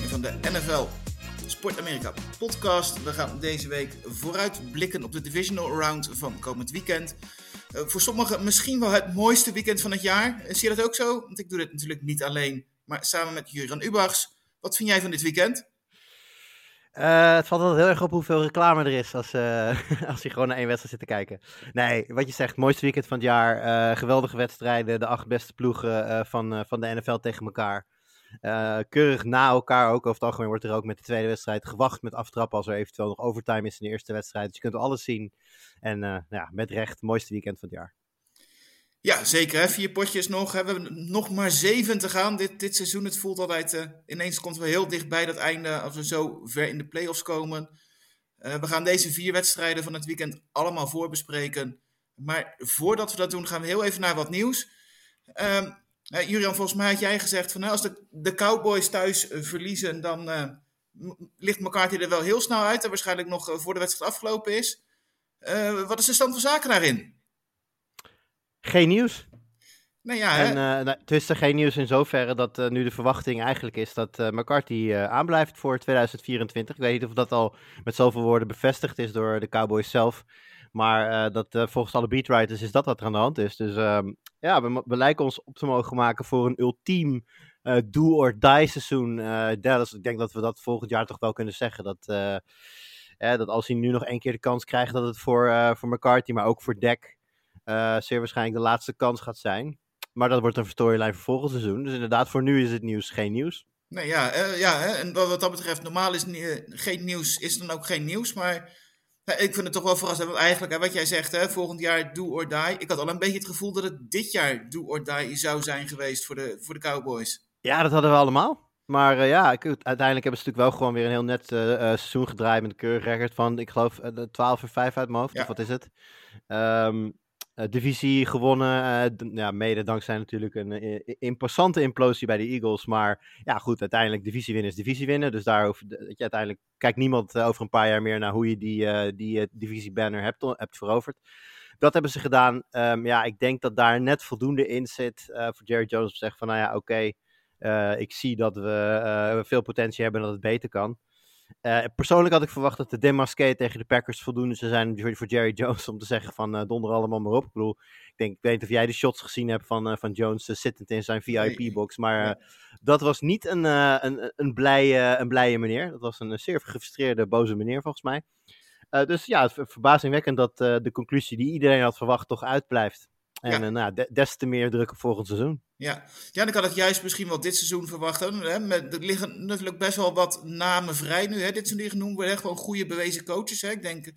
van de NFL Sport Amerika podcast. We gaan deze week vooruitblikken op de divisional round van komend weekend. Eh, voor sommigen misschien wel het mooiste weekend van het jaar. Eh, Zie je dat ook zo? Want ik doe dit natuurlijk niet alleen, maar samen met Juran Ubachs. Wat vind jij van dit weekend? Eh, het valt altijd heel erg op hoeveel reclame er is als, eh, als je gewoon naar één wedstrijd zit te kijken. Nee, wat je zegt, mooiste weekend van het jaar. geweldige wedstrijden, de acht beste ploegen van, van de NFL tegen elkaar. Eh, keurig na elkaar ook. Over het algemeen wordt er ook met de tweede wedstrijd gewacht met aftrappen als er eventueel nog overtime is in de eerste wedstrijd. Dus je kunt alles zien. En eh, nou ja, met recht, mooiste weekend van het jaar. Ja, zeker. Hè? Vier potjes nog. We hebben nog maar zeven te gaan dit, dit seizoen. Het voelt altijd, eh, ineens komt het wel heel dicht bij dat einde als we zo ver in de playoffs komen. We gaan deze vier wedstrijden van het weekend allemaal voorbespreken. Maar voordat we dat doen, gaan we heel even naar wat nieuws. Ehm Julian, volgens mij had jij gezegd van als de, de Cowboys thuis eh, verliezen, dan eh, ligt McCarthy er wel heel snel uit. En waarschijnlijk nog eh, voor de wedstrijd afgelopen is. Wat is de stand van zaken daarin? Geen nieuws. Nou ja, hè? En nou, het is er geen nieuws in zoverre dat nu de verwachting eigenlijk is dat eh, McCarthy aanblijft voor 2024. Ik weet niet of dat al met zoveel woorden bevestigd is door de Cowboys zelf. Maar eh, dat, eh, volgens alle beatwriters is dat wat er aan de hand is. Dus ehm, ja, we, lijken ons op te mogen maken voor een ultiem eh, do-or-die seizoen. Dallas, ik denk dat we dat volgend jaar toch wel kunnen zeggen. Dat, eh, dat als hij nu nog één keer de kans krijgt, dat het voor, voor McCarthy, maar ook voor eh, zeer waarschijnlijk de laatste kans gaat zijn. Maar dat wordt een storyline voor volgend seizoen. Dus inderdaad, voor nu is het nieuws geen nieuws. Nee, ja, ja hè, en wat, dat betreft, normaal is geen nieuws, is dan ook geen nieuws. Maar hè, ik vind het toch wel verrassend. Want eigenlijk, hè, wat jij zegt, hè, volgend jaar do or die. Ik had al een beetje het gevoel dat het dit jaar do or die zou zijn geweest voor de, voor de Cowboys. Ja, dat hadden we allemaal. Maar eh, ja, ik, uiteindelijk hebben ze natuurlijk wel gewoon weer een heel net eh, eh, seizoen gedraaid met een keurig record van, ik geloof, eh, de 12 en 5 uit mijn hoofd. Ja. Of wat is het? Ehm, eh, divisie gewonnen, eh, ja, mede dankzij natuurlijk een eh, imposante implosie bij de Eagles. Maar ja, goed, uiteindelijk divisie winnen is divisie winnen. Dus daar hoef, je- uiteindelijk kijkt niemand over een paar jaar meer naar hoe je die, die divisie banner hebt, hebt veroverd. Dat hebben ze gedaan. Ehm, ja, ik denk dat daar net voldoende in zit voor Jerry Jones om te zeggen van, nou ja, oké, ik zie dat we veel potentie hebben en dat het beter kan. Eh, persoonlijk had ik verwacht dat de Demasqué tegen de Packers voldoende zou zijn voor- Jerry Jones om te zeggen van eh, donder allemaal maar op. Ik bedoel, ik, denk, ik weet niet of jij de shots gezien hebt van, eh, van Jones zittend in zijn VIP-box, maar dat was niet een, een, een, blije, een blije meneer. Dat was een zeer gefrustreerde, boze meneer volgens mij. Dus ja, verbazingwekkend dat de conclusie die iedereen had verwacht toch uitblijft. En Ja. eh, nou, de- des te meer druk op volgend seizoen. Ja. ja, en ik had het juist misschien wel dit seizoen verwacht. Hè? Met, er liggen natuurlijk best wel wat namen vrij nu. Hè? Dit seizoen die genoemd worden. Gewoon goede bewezen coaches. Hè? Ik denk,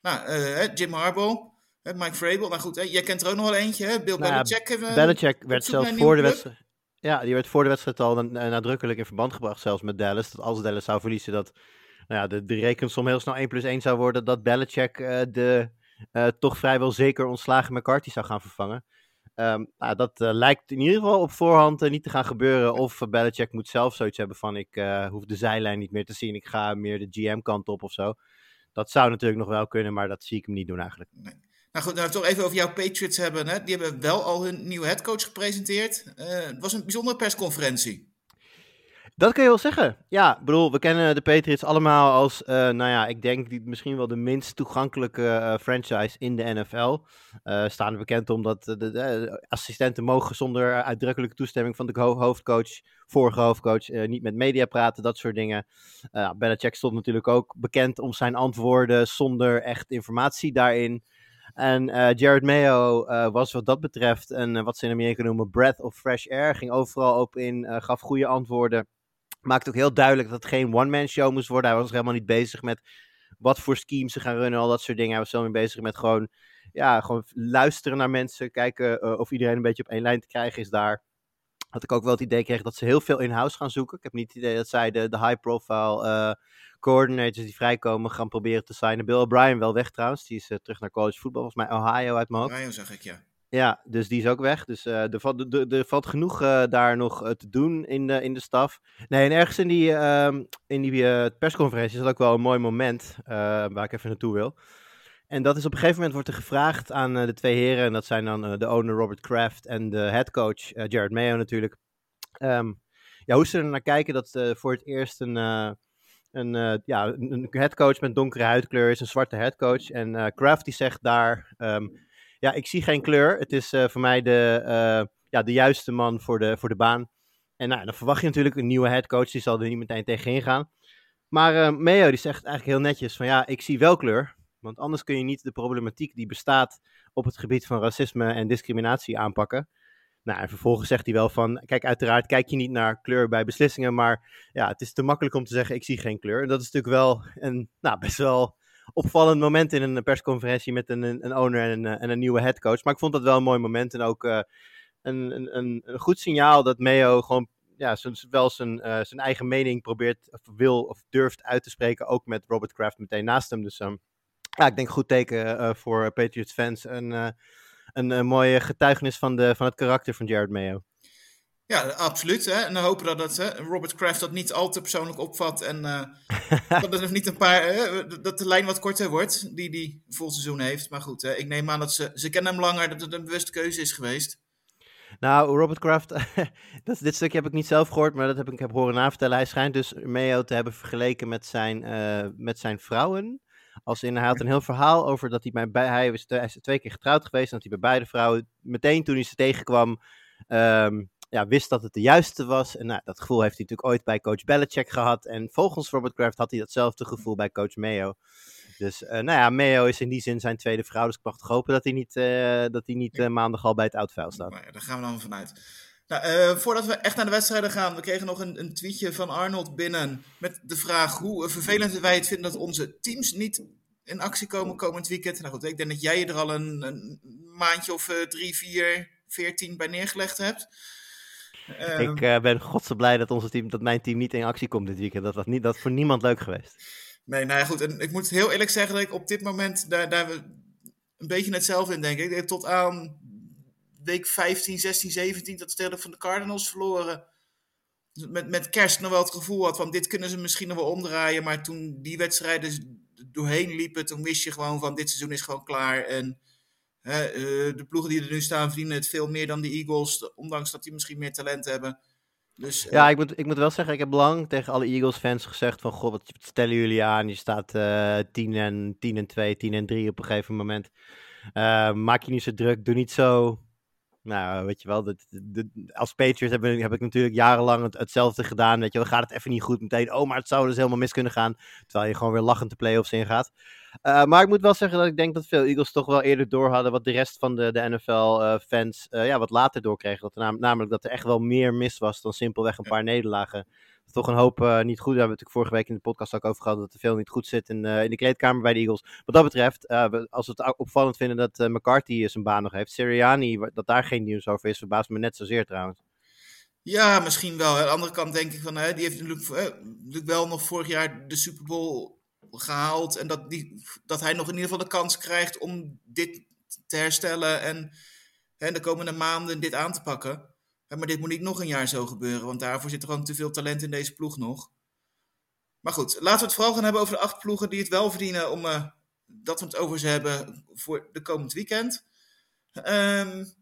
nou, eh, Jim Harbaugh, Mike Vrabel. Nou goed, hè? jij kent er ook nog wel eentje. Hè? Bill Nou Belichick. eh, Belichick werd zelfs voor de wedstrijd. Ja, die werd voor de wedstrijd al na- nadrukkelijk in verband gebracht, zelfs met Dallas. Dat als Dallas zou verliezen, dat nou ja, de, de rekensom heel snel 1 plus 1 zou worden. Dat Belichick de toch vrijwel zeker ontslagen McCarthy zou gaan vervangen. Ehm, nou, dat eh, lijkt in ieder geval op voorhand eh, niet te gaan gebeuren. Of uh, Belichick moet zelf zoiets hebben van ik eh, hoef de zijlijn niet meer te zien. Ik ga meer de GM-kant op of zo. Dat zou natuurlijk nog wel kunnen, maar dat zie ik hem niet doen eigenlijk. Nou goed, nou toch even over jouw Patriots hebben. Hè? Die hebben wel al hun nieuwe headcoach gepresenteerd. Eh, het was een bijzondere persconferentie. Dat kun je wel zeggen. Ja, bedoel, we kennen de Patriots allemaal als, eh, nou ja, ik denk die, misschien wel de minst toegankelijke eh, franchise in de NFL. Eh staan bekend omdat de, de- assistenten mogen zonder uitdrukkelijke toestemming van de ho- hoofdcoach, vorige hoofdcoach, niet met media praten, dat soort dingen. Uh, Belichick stond natuurlijk ook bekend om zijn antwoorden zonder echt informatie daarin. En Jared Mayo was wat dat betreft een, wat ze in Amerika noemen, breath of fresh air. Ging overal op in, gaf goede antwoorden. Maakte ook heel duidelijk dat het geen one-man show moest worden. Hij was helemaal niet bezig met wat voor schemes ze gaan runnen, al dat soort dingen. Hij was zo mee bezig met gewoon, ja, gewoon luisteren naar mensen, kijken uh, of iedereen een beetje op één lijn te krijgen is daar. Had ik ook wel het idee kreeg dat ze heel veel in-house gaan zoeken. Ik heb niet het idee dat zij de, de high-profile uh, coordinators die vrijkomen gaan proberen te signen. Bill O'Brien wel weg trouwens, die is uh, terug naar college voetbal, volgens mij Ohio uit mijn hoofd. Ohio ik, ja. Ja, dus die is ook weg. Dus uh, er, valt, valt genoeg uh, daar nog uh, te doen in de, in de staf. Nee, en ergens in die, in die persconferentie is dat ook wel een mooi moment waar ik even naartoe wil. En dat is op een gegeven moment wordt er gevraagd aan de twee heren, en dat zijn dan de owner Robert Kraft en de headcoach Jared Mayo natuurlijk. Um, ja, hoe ze er naar kijken dat voor het eerst een, een, ja, een headcoach met donkere huidkleur is, een zwarte headcoach. En Kraft die zegt daar... Um, ja, ik zie geen kleur. Het is uh, voor mij de, uh, ja, de juiste man voor de, voor de baan. En nou, dan verwacht je natuurlijk een nieuwe headcoach. Die zal er niet meteen tegenin gaan. Maar uh, Meo die zegt eigenlijk heel netjes van ja, ik zie wel kleur. Want anders kun je niet de problematiek die bestaat op het gebied van racisme en discriminatie aanpakken. Nou, en vervolgens zegt hij wel van, kijk, uiteraard kijk je niet naar kleur bij beslissingen, maar ja, het is te makkelijk om te zeggen, ik zie geen kleur. En dat is natuurlijk wel een, nou, best wel opvallend moment in een persconferentie met een, een owner en een, en een nieuwe headcoach. Maar ik vond dat wel een mooi moment en ook uh, een, een, een goed signaal dat Meo gewoon ja, wel zijn, uh, zijn eigen mening probeert, of wil of durft uit te spreken. Ook met Robert Kraft meteen naast hem. Dus um, ja, ik denk goed teken voor Patriots fans. En een, een mooie getuigenis van, de, van het karakter van Jared Mayo. Ja, absoluut. Hè? En dan hopen dat, dat hè, Robert Kraft dat niet al te persoonlijk opvat. En uh, dat er niet een paar. Dat de lijn wat korter wordt, die die vol seizoen heeft. Maar goed, hè, ik neem aan dat ze. Ze kennen hem langer, dat het een bewuste keuze is geweest. Nou, Robert Kraft, dat, dit stukje heb ik niet zelf gehoord, maar dat heb ik heb horen navertellen. Hij schijnt dus Mayo te hebben vergeleken met zijn, uh, met zijn vrouwen. Als in, hij had een heel verhaal over dat hij bij, hij, was, hij is twee keer getrouwd geweest. En dat hij bij beide vrouwen meteen toen hij ze tegenkwam. Um, ja, wist dat het de juiste was. En nou, dat gevoel heeft hij natuurlijk ooit bij coach Belichick gehad. En volgens Robert Kraft had hij datzelfde gevoel bij coach Mayo. Dus uh, nou ja, Mayo is in die zin zijn tweede vrouw. Dus ik mag toch hopen dat hij niet, uh, dat hij niet uh, maandag al bij het oud staat. Maar ja, daar gaan we dan vanuit. Nou, voordat we echt naar de wedstrijden gaan, we kregen nog een, een, tweetje van Arnold binnen met de vraag hoe vervelend wij het vinden dat onze teams niet in actie komen komend weekend. Nou goed, ik denk dat jij je er al een, een maandje of drie, vier, veertien bij neergelegd hebt. Ik uh, ben godse blij dat, onze team, dat mijn team niet in actie komt dit weekend. Dat was niet, dat voor niemand leuk geweest. Nee, nou ja, goed. En ik moet heel eerlijk zeggen dat ik op dit moment daar, daar een beetje hetzelfde in denk. Ik tot aan week 15, 16, 17 dat ze van de Cardinals verloren. Met, met kerst nog wel het gevoel had van dit kunnen ze misschien nog wel omdraaien. Maar toen die wedstrijden doorheen liepen, toen wist je gewoon van dit seizoen is gewoon klaar. En de ploegen die er nu staan verdienen het veel meer dan de Eagles, ondanks dat die misschien meer talent hebben. Dus, ja, ik moet, ik moet wel zeggen, ik heb lang tegen alle Eagles-fans gezegd van, god, wat stellen jullie aan? Je staat uh, 10, en, 10 en 2, 10 en 3 op een gegeven moment. Maak je niet zo druk, doe niet zo... Nou, weet je wel, als Patriots heb, heb, ik natuurlijk jarenlang het, hetzelfde gedaan. Weet je, dan gaat het even niet goed meteen. Oh, maar het zou dus helemaal mis kunnen gaan. Terwijl je gewoon weer lachend de playoffs ingaat. Uh, maar ik moet wel zeggen dat ik denk dat veel Eagles toch wel eerder door hadden wat de rest van de, de NFL-fans uh, uh, ja, wat later doorkregen. Dat er nam, namelijk dat er echt wel meer mis was dan simpelweg een paar nederlagen. Toch een hoop uh, niet goed. Daar hebben we natuurlijk vorige week in de podcast ook over gehad dat er veel niet goed zit in, uh, in de kleedkamer bij de Eagles. Wat dat betreft, uh, we, als we het opvallend vinden dat McCarthy zijn baan nog heeft, Sirianni, dat daar geen nieuws over is, verbaast me net zozeer trouwens. Ja, misschien wel. Aan de andere kant denk ik van, hè, die heeft natuurlijk, natuurlijk wel nog vorig jaar de Super Bowl gehaald. En dat, die, dat hij nog in ieder geval de kans krijgt om dit te herstellen en hè, de komende maanden dit aan te pakken. Maar dit moet niet nog een jaar zo gebeuren, want daarvoor zit er gewoon te veel talent in deze ploeg nog. Maar goed, laten we het vooral gaan hebben over de acht ploegen die het wel verdienen om uh, dat we het over ze hebben voor de komend weekend. Um,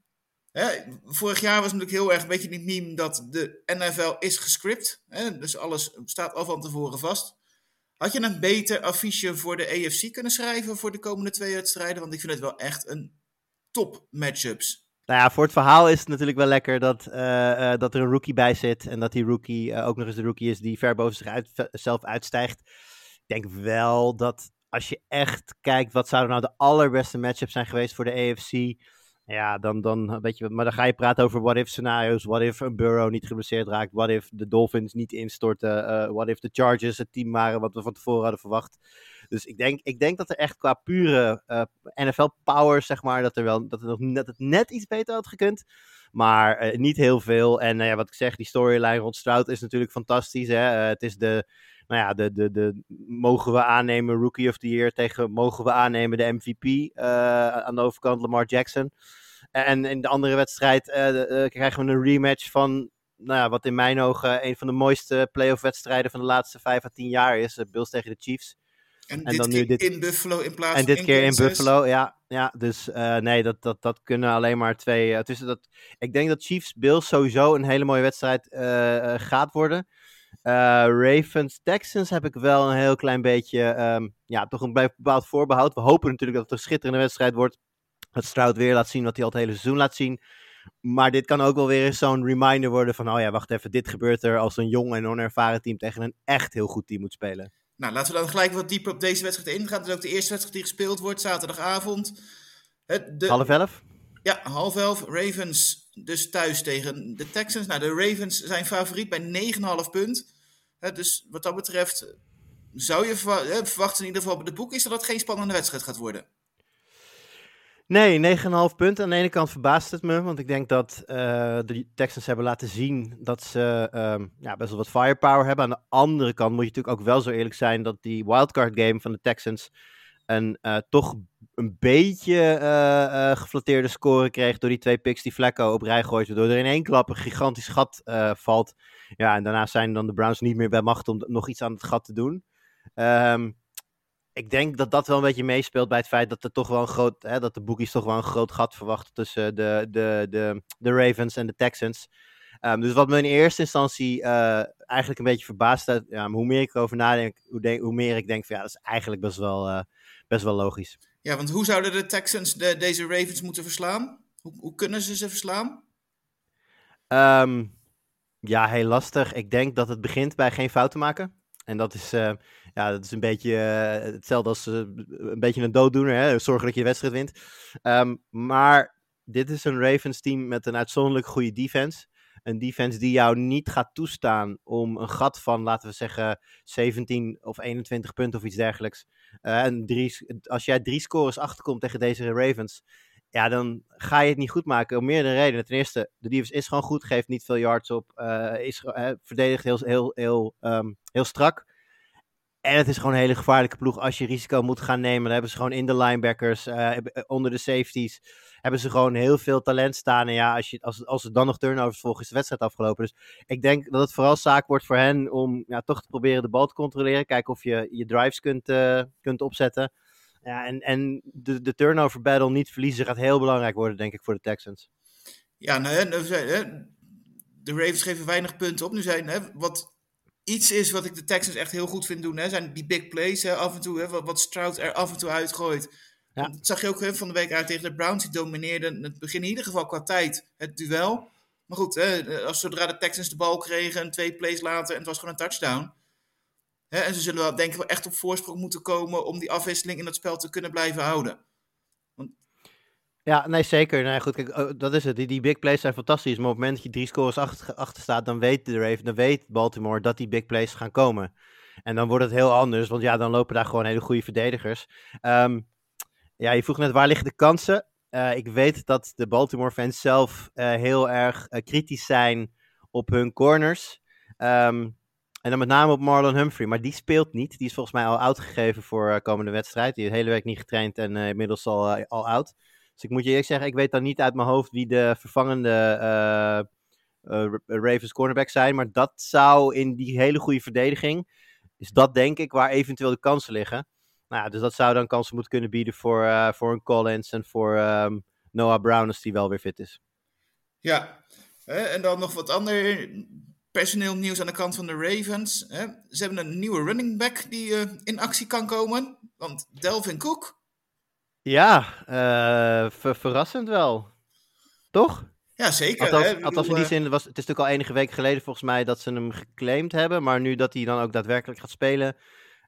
hè, vorig jaar was natuurlijk heel erg een beetje die meme dat de NFL is gescript. Hè, dus alles staat al van tevoren vast. Had je een beter affiche voor de AFC kunnen schrijven voor de komende twee wedstrijden? Want ik vind het wel echt een top matchups. Nou ja, voor het verhaal is het natuurlijk wel lekker dat, uh, uh, dat er een rookie bij zit. En dat die rookie uh, ook nog eens de rookie is die ver boven zichzelf uitstijgt. Ik denk wel dat als je echt kijkt, wat zouden nou de allerbeste matchups zijn geweest voor de AFC? Ja, dan, dan weet je, maar dan ga je praten over what if scenario's. What if een Burrow niet geblesseerd raakt. What if de Dolphins niet instorten. What if de Chargers het team waren wat we van tevoren hadden verwacht. Dus ik denk, ik denk dat er echt qua pure uh, NFL-power, zeg maar, dat, er wel, dat, er nog, dat het net iets beter had gekund. Maar uh, niet heel veel. En uh, ja, wat ik zeg, die storyline rond Stroud is natuurlijk fantastisch. Hè? het is de, nou ja, de, de, de, mogen we aannemen Rookie of the Year tegen mogen we aannemen de MVP aan de overkant Lamar Jackson. En in de andere wedstrijd krijgen we een rematch van nou ja, wat in mijn ogen een van de mooiste playoff wedstrijden van de laatste vijf à tien jaar is. Bills tegen de Chiefs. En, en dit dan nu dit... in Buffalo in plaats en van dit keer in Buffalo, ja. ja dus uh, nee, dat, dat, dat kunnen alleen maar twee. Uh, tussen dat, ik denk dat Chiefs-Bills sowieso een hele mooie wedstrijd uh, gaat worden. Ravens-Texans heb ik wel een heel klein beetje, um, ja, toch een bepaald voorbehoud. We hopen natuurlijk dat het een schitterende wedstrijd wordt. Dat Stroud weer laat zien wat hij al het hele seizoen laat zien. Maar dit kan ook wel weer eens zo'n reminder worden van, oh ja, wacht even, dit gebeurt er als een jong en onervaren team tegen een echt heel goed team moet spelen. Nou, laten we dan gelijk wat dieper op deze wedstrijd ingaan. Het is ook de eerste wedstrijd die gespeeld wordt, zaterdagavond. Het, de, half elf? Ja, half elf. Ravens dus thuis tegen de Texans. Nou, de Ravens zijn favoriet bij 9,5 punt. dus wat dat betreft zou je verwachten in ieder geval bij de boek is dat het geen spannende wedstrijd gaat worden. Nee, 9,5 punten. Aan de ene kant verbaast het me, want ik denk dat uh, de Texans hebben laten zien dat ze um, ja, best wel wat firepower hebben. Aan de andere kant moet je natuurlijk ook wel zo eerlijk zijn dat die wildcard game van de Texans een uh, toch een beetje uh, geflatteerde score kreeg door die twee picks die Flacco op rij gooit, waardoor er in één klap een gigantisch gat valt. Ja, en daarna zijn dan de Browns niet meer bij macht om nog iets aan het gat te doen. Um, ik denk dat dat wel een beetje meespeelt bij het feit dat er toch wel een groot, hè, dat de boekies toch wel een groot gat verwachten tussen de, de, de, de Ravens en de Texans. Um, dus wat me in eerste instantie uh, eigenlijk een beetje verbaasd heeft, ja, hoe meer ik erover nadenk, hoe, hoe meer ik denk van ja, dat is eigenlijk best wel, uh, best wel logisch. Ja, want hoe zouden de Texans de, deze Ravens moeten verslaan? Hoe, hoe kunnen ze ze verslaan? Um, ja, heel lastig. Ik denk dat het begint bij geen fouten maken. En dat is, uh, ja, dat is een beetje uh, hetzelfde als uh, een beetje een dooddoener. Hè? Zorgen dat je wedstrijd wint. Um, maar dit is een Ravens team met een uitzonderlijk goede defense. Een defense die jou niet gaat toestaan om een gat van, laten we zeggen, 17 of 21 punten of iets dergelijks. en drie, als jij drie scores achterkomt tegen deze Ravens, ja, dan ga je het niet goed maken. Om meerdere redenen. Ten eerste, de defense is gewoon goed, geeft niet veel yards op, is uh, verdedigt heel, heel, heel, um, heel strak. En het is gewoon een hele gevaarlijke ploeg als je risico moet gaan nemen. Dan hebben ze gewoon in de linebackers, uh, onder de safeties, hebben ze gewoon heel veel talent staan. En ja, als, je, als, als er dan nog turnovers volgen, is de wedstrijd afgelopen. Dus ik denk dat het vooral zaak wordt voor hen om ja, toch te proberen de bal te controleren. Kijken of je je drives kunt, kunt opzetten. Ja, en, en de, de turnover battle niet verliezen gaat heel belangrijk worden, denk ik, voor de Texans. Ja, nou, de Ravens geven weinig punten op. Nu zijn, hè, wat iets is wat ik de Texans echt heel goed vind doen, hè, zijn die big plays. Hè, af en toe, hè, wat, wat Stroud er af en toe uitgooit. Ja. Dat zag je ook hè, van de week uit tegen de Browns. Die domineerden het begin in ieder geval qua tijd het duel. Maar goed, hè, als zodra de Texans de bal kregen en twee plays later en het was gewoon een touchdown en ze zullen wel, denk ik, wel echt op voorsprong moeten komen om die afwisseling in het spel te kunnen blijven houden. Want... Ja, nee, zeker. Nee, goed, kijk, oh, dat is het. Die, die big plays zijn fantastisch. Maar op het moment dat je drie scores achter, achter staat, dan weet de Raven, dan weet Baltimore dat die big plays gaan komen. En dan wordt het heel anders, want ja, dan lopen daar gewoon hele goede verdedigers. Um, ja, je vroeg net waar liggen de kansen. Uh, ik weet dat de Baltimore fans zelf uh, heel erg uh, kritisch zijn op hun corners. Um, en dan met name op Marlon Humphrey. Maar die speelt niet. Die is volgens mij al uitgegeven voor uh, komende wedstrijd. Die heeft de hele week niet getraind en inmiddels al, al oud. Dus ik moet je eerlijk zeggen, ik weet dan niet uit mijn hoofd wie de vervangende Ravens cornerback zijn. Maar dat zou in die hele goede verdediging, is dat denk ik waar eventueel de kansen liggen. Nou ja, dus dat zou dan kansen moeten kunnen bieden voor, voor een Collins en voor um, Noah Brown als die wel weer fit is. Ja, en dan nog wat ander personeel nieuws aan de kant van de Ravens. Ze hebben een nieuwe running back die in actie kan komen. Want Delvin Cook. Ja, uh, ver verrassend wel. Toch? Ja, zeker. Althans, hè? althans in die eh, zin, was, het is natuurlijk al enige week geleden volgens mij dat ze hem geclaimd hebben. Maar nu dat hij dan ook daadwerkelijk gaat spelen,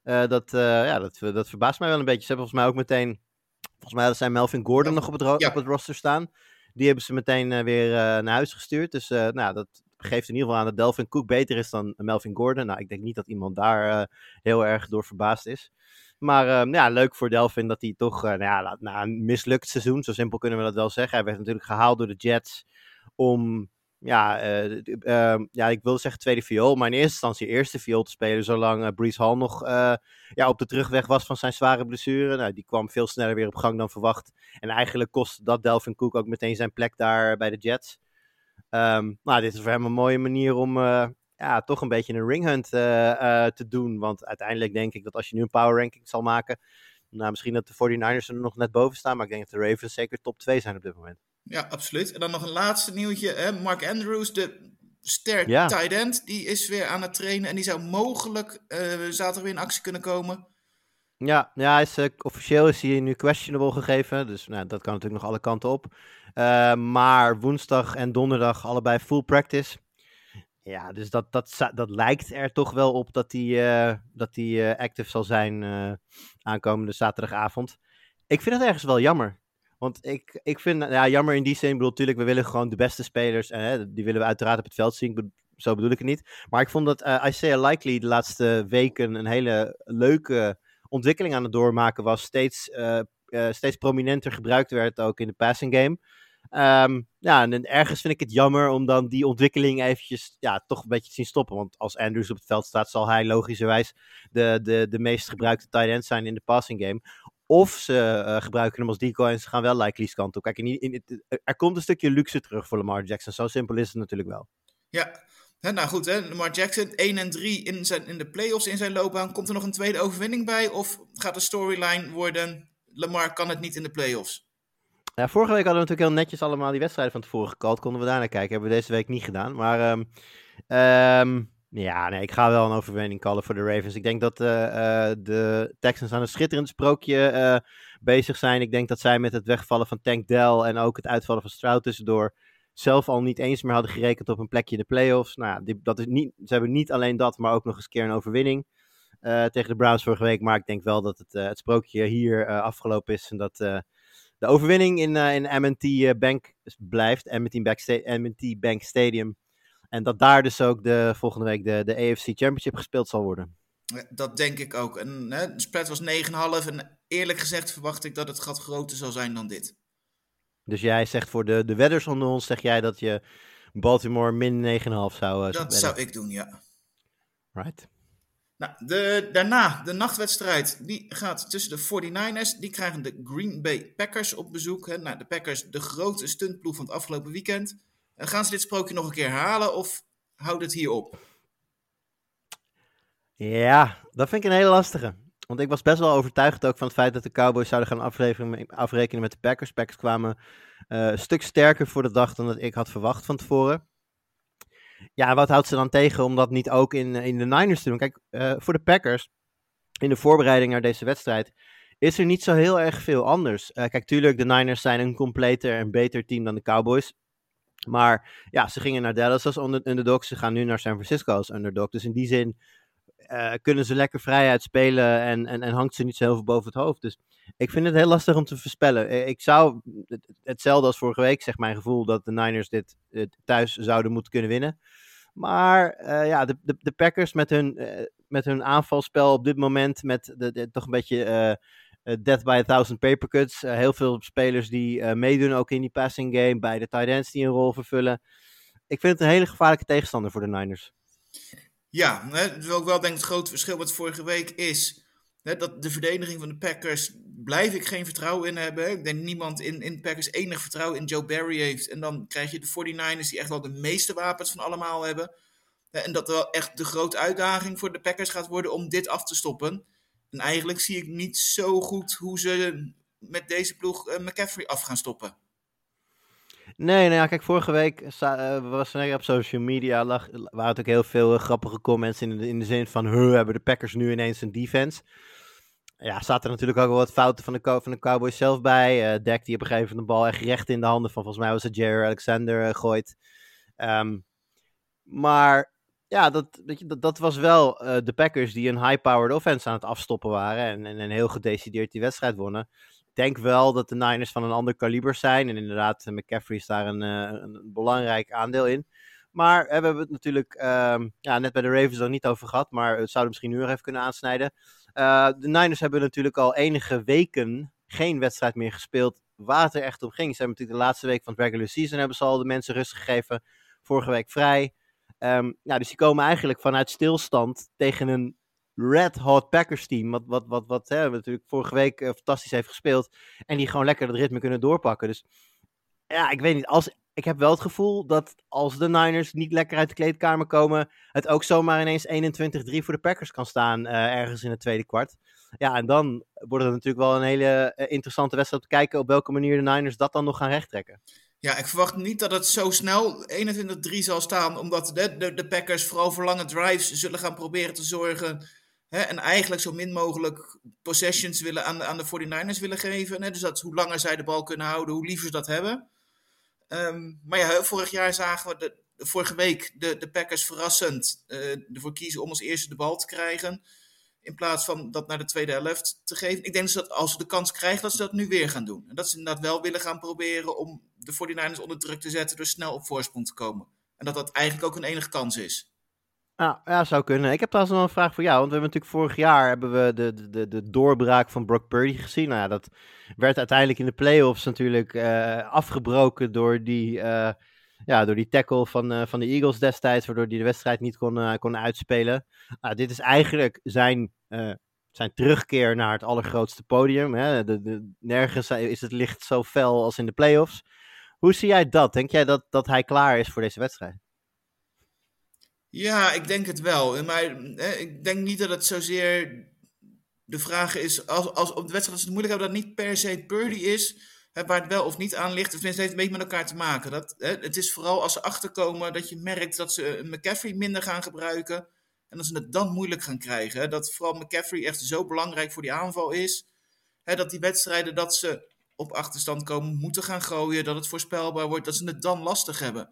uh, dat, ja, dat, dat verbaast mij wel een beetje. Ze hebben volgens mij ook meteen, volgens mij zijn Melvin Gordon nog op het, ja. op het roster staan. Die hebben ze meteen weer naar huis gestuurd. Dus nou, dat, geeft in ieder geval aan dat Delvin Cook beter is dan Melvin Gordon. Nou, ik denk niet dat iemand daar heel erg door verbaasd is. Maar ehm, ja, leuk voor Delvin dat hij toch uh, nou ja, na een mislukt seizoen, zo simpel kunnen we dat wel zeggen. Hij werd natuurlijk gehaald door de Jets om, ja, uh, uh, ja ik wil zeggen tweede viool, maar in eerste instantie eerste viool te spelen, zolang uh, Brees Hall nog ja, op de terugweg was van zijn zware blessure. Nou, die kwam veel sneller weer op gang dan verwacht. En eigenlijk kostte dat Delvin Cook ook meteen zijn plek daar bij de Jets. Um, nou, dit is voor hem een mooie manier om ja, toch een beetje een ringhunt uh, uh, te doen. Want uiteindelijk denk ik dat als je nu een power ranking zal maken, nou, misschien dat de 49ers er nog net boven staan, maar ik denk dat de Ravens zeker top 2 zijn op dit moment. Ja, absoluut. En dan nog een laatste nieuwtje. Hè? Mark Andrews, de ster ja. tight end, die is weer aan het trainen en die zou mogelijk uh, zaterdag weer in actie kunnen komen. Ja, ja is, uh, officieel is hij nu questionable gegeven. Dus nou, dat kan natuurlijk nog alle kanten op. Uh, maar woensdag en donderdag allebei full practice. Ja, dus dat, dat, dat lijkt er toch wel op dat hij uh, dat die, uh, active zal zijn uh, aankomende zaterdagavond. Ik vind het ergens wel jammer. Want ik, ik vind, ja, jammer in die zin, ik bedoel, natuurlijk, we willen gewoon de beste spelers, en die willen we uiteraard op het veld zien, zo bedoel ik het niet. Maar ik vond dat Isaiah Likely de laatste weken een hele leuke ontwikkeling aan het doormaken was. Steeds, steeds prominenter gebruikt werd ook in de passing game. Um, ja, en ergens vind ik het jammer om dan die ontwikkeling eventjes ja, toch een beetje te zien stoppen. Want als Andrews op het veld staat, zal hij logischerwijs de, de, de meest gebruikte tight end zijn in de passing game. Of ze uh, gebruiken hem als decoy en ze gaan wel Likely's kant op. Kijk, in, in, in, er komt een stukje luxe terug voor Lamar Jackson. Zo simpel is het natuurlijk wel. Ja, nou goed, hè, Lamar Jackson 1 en 3 in, zijn, in de playoffs in zijn loopbaan. Komt er nog een tweede overwinning bij? Of gaat de storyline worden, Lamar kan het niet in de playoffs? Ja, vorige week hadden we natuurlijk heel netjes allemaal die wedstrijden van tevoren gekald. Konden we daar naar kijken. Hebben we deze week niet gedaan. Maar um, um, ja, nee, ik ga wel een overwinning callen voor de Ravens. Ik denk dat uh, uh, de Texans aan een schitterend sprookje uh, bezig zijn. Ik denk dat zij met het wegvallen van Tank Dell en ook het uitvallen van Stroud tussendoor zelf al niet eens meer hadden gerekend op een plekje in de playoffs. Nou, dat is niet, ze hebben niet alleen dat, maar ook nog eens keer een overwinning tegen de Browns vorige week. Maar ik denk wel dat het, het sprookje hier afgelopen is en dat de overwinning in, uh, in M&T Bank blijft. M&T Bank, M&T Bank Stadium. En dat daar dus ook de, volgende week de, de AFC Championship gespeeld zal worden. Dat denk ik ook. En, hè, de spread was 9,5. En eerlijk gezegd verwacht ik dat het gat groter zal zijn dan dit. Dus jij zegt voor de, de wedders onder ons, zeg jij dat je Baltimore min 9,5 zou... Uh, dat zou ik doen, ja. Right. Nou, de, daarna, de nachtwedstrijd, die gaat tussen de 49ers. Die krijgen de Green Bay Packers op bezoek. Hè. Nou, de Packers, de grote stuntploeg van het afgelopen weekend. En gaan ze dit sprookje nog een keer halen of houdt het hier op? Ja, dat vind ik een hele lastige. Want ik was best wel overtuigd ook van het feit dat de Cowboys zouden gaan afrekenen, met de Packers. Packers kwamen uh, een stuk sterker voor de dag dan dat ik had verwacht van tevoren. Ja, wat houdt ze dan tegen om dat niet ook in, in de Niners te doen? Kijk, uh, voor de Packers, in de voorbereiding naar deze wedstrijd, is er niet zo heel erg veel anders. Uh, kijk, tuurlijk, de Niners zijn een completer en beter team dan de Cowboys. Maar ja, ze gingen naar Dallas als underdog, ze gaan nu naar San Francisco als underdog. Dus in die zin uh, kunnen ze lekker vrijheid spelen en, en, en hangt ze niet zo heel veel boven het hoofd. Dus ik vind het heel lastig om te voorspellen. Ik zou, hetzelfde als vorige week, zeg mijn gevoel, dat de Niners dit thuis zouden moeten kunnen winnen. Maar ja, de, de, de, Packers met hun, met hun aanvalspel op dit moment, met de, toch een beetje death by a thousand papercuts. heel veel spelers die meedoen ook in die passing game, bij de tight ends die een rol vervullen. Ik vind het een hele gevaarlijke tegenstander voor de Niners. Ja, hè, dus ook wel denk ik het grote verschil wat vorige week is. Hè, dat de verdediging van de Packers blijf ik geen vertrouwen in hebben. Ik denk niemand in, in Packers enig vertrouwen in Joe Barry heeft. En dan krijg je de 49ers die echt wel de meeste wapens van allemaal hebben. En dat wel echt de grote uitdaging voor de Packers gaat worden om dit af te stoppen. En eigenlijk zie ik niet zo goed hoe ze met deze ploeg uh, McCaffrey af gaan stoppen. Nee, nou ja, kijk, vorige week uh, was er op social media, lag, waren ook heel veel uh, grappige comments in de, in de zin van, hebben de Packers nu ineens een defense? Ja, zaten er natuurlijk ook wel wat fouten van de, van de Cowboys zelf bij. Uh, die op een gegeven moment de bal echt recht in de handen van, volgens mij was het Jerry Alexander, gooit. Um, maar ja, dat, dat, dat, dat was wel de Packers die een high-powered offense aan het afstoppen waren en, en, en heel gedecideerd die wedstrijd wonnen denk wel dat de Niners van een ander kaliber zijn. En inderdaad, McCaffrey is daar een, uh, een belangrijk aandeel in. Maar we hebben het natuurlijk um, ja, net bij de Ravens er niet over gehad. Maar het zouden misschien nu nog even kunnen aansnijden. Uh, de Niners hebben natuurlijk al enige weken geen wedstrijd meer gespeeld waar het er echt om ging. Ze hebben natuurlijk de laatste week van het regular season hebben ze al de mensen rust gegeven. Vorige week vrij. Um, dus die komen eigenlijk vanuit stilstand tegen een red hot Packers team. Wat, wat, wat, wat hè, natuurlijk vorige week uh, fantastisch heeft gespeeld. En die gewoon lekker het ritme kunnen doorpakken. Dus ja, ik weet niet. Als, ik heb wel het gevoel dat als de Niners niet lekker uit de kleedkamer komen, het ook zomaar ineens 21-3 voor de Packers kan staan uh, ergens in het tweede kwart. Ja, en dan wordt het natuurlijk wel een hele uh, interessante wedstrijd te kijken op welke manier de Niners dat dan nog gaan rechttrekken. Ja, ik verwacht niet dat het zo snel 21-3 zal staan, omdat de, de, de, Packers vooral voor lange drives zullen gaan proberen te zorgen. En eigenlijk zo min mogelijk possessions willen aan, aan de 49ers willen geven. Dus dat hoe langer zij de bal kunnen houden, hoe liever ze dat hebben. Um, maar ja, vorig jaar zagen we, de, vorige week, de, de Packers verrassend uh, ervoor kiezen om als eerste de bal te krijgen. In plaats van dat naar de tweede helft te geven. Ik denk dus dat als ze de kans krijgen, dat ze dat nu weer gaan doen. En dat ze inderdaad wel willen gaan proberen om de 49ers onder druk te zetten door snel op voorsprong te komen. En dat dat eigenlijk ook hun enige kans is. Ja, ja, zou kunnen. Ik heb trouwens nog een vraag voor jou. Want we hebben natuurlijk vorig jaar hebben we de, de, de doorbraak van Brock Purdy gezien. Nou ja, dat werd uiteindelijk in de playoffs natuurlijk uh, afgebroken door die, uh, ja, door die tackle van, uh, van de Eagles destijds. Waardoor hij de wedstrijd niet kon, kon uitspelen. Nou, dit is eigenlijk zijn, zijn terugkeer naar het allergrootste podium. Hè? De, de, nergens is het licht zo fel als in de playoffs. Hoe zie jij dat? Denk jij dat, dat hij klaar is voor deze wedstrijd? Ja, ik denk het wel. Maar ik denk niet dat het zozeer de vraag is, als, als op de wedstrijd als het moeilijk hebben, dat het niet per se Purdy is, hè, waar het wel of niet aan ligt. Tenminste, heeft een beetje met elkaar te maken. Dat, hè, het is vooral als ze achterkomen dat je merkt dat ze McCaffrey minder gaan gebruiken. En dat ze het dan moeilijk gaan krijgen. Dat vooral McCaffrey echt zo belangrijk voor die aanval is. Dat die wedstrijden dat ze op achterstand komen moeten gaan gooien, dat het voorspelbaar wordt, dat ze het dan lastig hebben.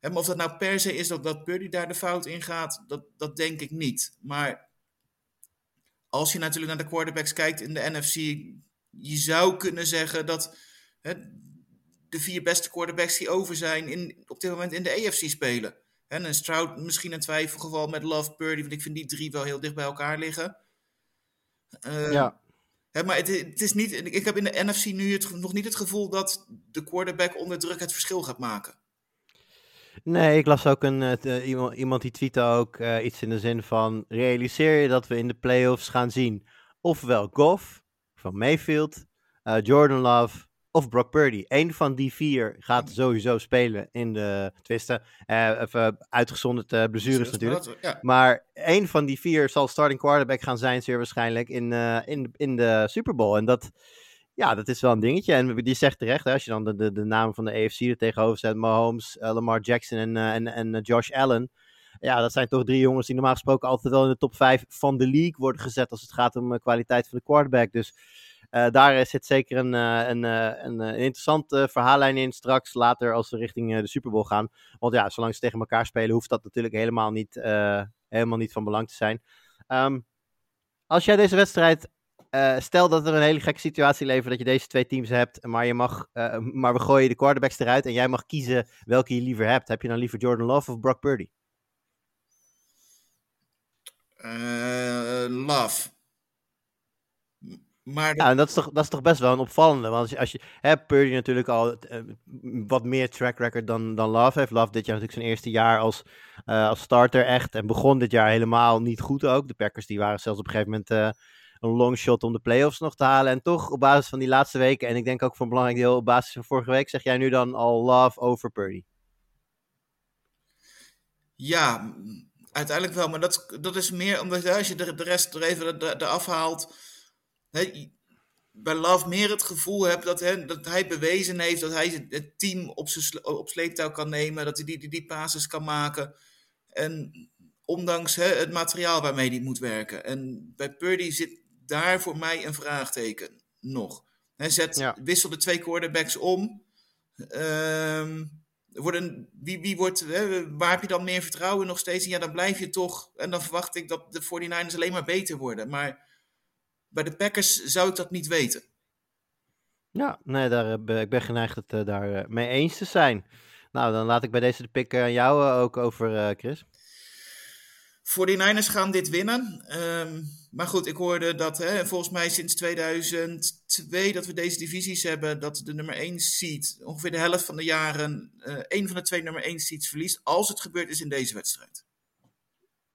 En of dat nou per se is dat, dat Purdy daar de fout in gaat, dat, dat denk ik niet. Maar als je natuurlijk naar de quarterbacks kijkt in de NFC, je zou kunnen zeggen dat hè, de vier beste quarterbacks die over zijn in, op dit moment in de AFC spelen. En een Stroud misschien een twijfelgeval met Love Purdy, want ik vind die drie wel heel dicht bij elkaar liggen. Uh, ja. Hè, maar het, het, is niet, ik heb in de NFC nu het, nog niet het gevoel dat de quarterback onder druk het verschil gaat maken. Nee, ik las ook een, uh, iemand, iemand die tweette ook uh, iets in de zin van: realiseer je dat we in de playoffs gaan zien ofwel Goff van Mayfield, uh, Jordan Love of Brock Purdy. Eén van die vier gaat sowieso spelen in de twisten. even uitgezonderd blessures natuurlijk. Ja. Maar één van die vier zal starting quarterback gaan zijn, zeer waarschijnlijk in, in, in de Super Bowl. En dat ja, dat is wel een dingetje. En die zegt terecht, hè, als je dan de, de, de namen van de AFC er tegenover zet, Mahomes, uh, Lamar Jackson en, uh, en, en uh, Josh Allen. Ja, dat zijn toch drie jongens die normaal gesproken altijd wel in de top 5 van de league worden gezet als het gaat om de kwaliteit van de quarterback. Dus daar zit zeker een, een, een, een interessante verhaallijn in straks, later als we richting de Super Bowl gaan. Want ja, zolang ze tegen elkaar spelen, hoeft dat natuurlijk helemaal niet, helemaal niet van belang te zijn. Um, als jij deze wedstrijd uh, stel dat er een hele gekke situatie levert dat je deze twee teams hebt, maar, je mag, uh, maar we gooien de quarterbacks eruit en jij mag kiezen welke je liever hebt. Heb je dan liever Jordan Love of Brock Purdy? Uh, love. Maar Ja, en dat is, toch, dat is toch best wel een opvallende. Want als je, als je hè, Purdy natuurlijk al wat meer track record dan, dan Love heeft. Love dit jaar natuurlijk zijn eerste jaar als, als starter echt. En begon dit jaar helemaal niet goed ook. De Packers die waren zelfs op een gegeven moment een long shot om de playoffs nog te halen. En toch op basis van die laatste weken, en ik denk ook voor een belangrijk deel op basis van vorige week, zeg jij nu dan al love over Purdy? Ja, uiteindelijk wel. Maar dat, dat is meer omdat als je de, de rest er even eraf haalt. Hè, bij Love meer het gevoel hebt dat, hè, dat hij bewezen heeft dat hij het team op, zijn, op sleeptouw kan nemen. Dat hij die, die, die passes kan maken. En ondanks het materiaal waarmee hij moet werken. En bij Purdy zit daar voor mij een vraagteken nog. Hij zet, ja. wissel de twee quarterbacks om. Um, worden, wie, wie wordt, hè, waar heb je dan meer vertrouwen nog steeds? Ja, dan blijf je toch. En dan verwacht ik dat de 49ers alleen maar beter worden. Maar bij de Packers zou ik dat niet weten. Ja, nee, daar, uh, ik ben geneigd het uh, daar uh, mee eens te zijn. Nou, dan laat ik bij deze de pick aan jou ook over, Chris. 49ers gaan dit winnen. Um, maar goed, ik hoorde dat hè, volgens mij sinds 2002 dat we deze divisies hebben, dat de nummer 1 seed ongeveer de helft van de jaren uh, één van de twee nummer 1 seeds verliest, als het gebeurd is in deze wedstrijd.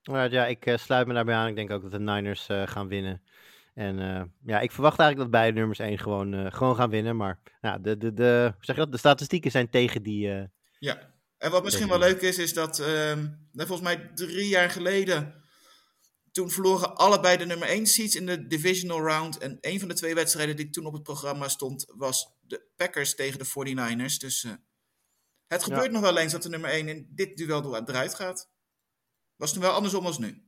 ja, ik uh, sluit me daarbij aan. Ik denk ook dat de Niners uh, gaan winnen. En ja, ik verwacht eigenlijk dat beide nummers 1 gewoon, gewoon gaan winnen. Maar nou, de, de, de, zeg je dat? de statistieken zijn tegen die. ja, en wat misschien wel leuk is, is dat ehm, volgens mij drie jaar geleden toen verloren allebei de nummer 1 seats in de divisional round. En een van de twee wedstrijden die toen op het programma stond, was de Packers tegen de 49ers. Dus uh, het gebeurt nog wel eens dat de nummer 1 in dit duel eruit gaat. Was toen wel andersom als nu.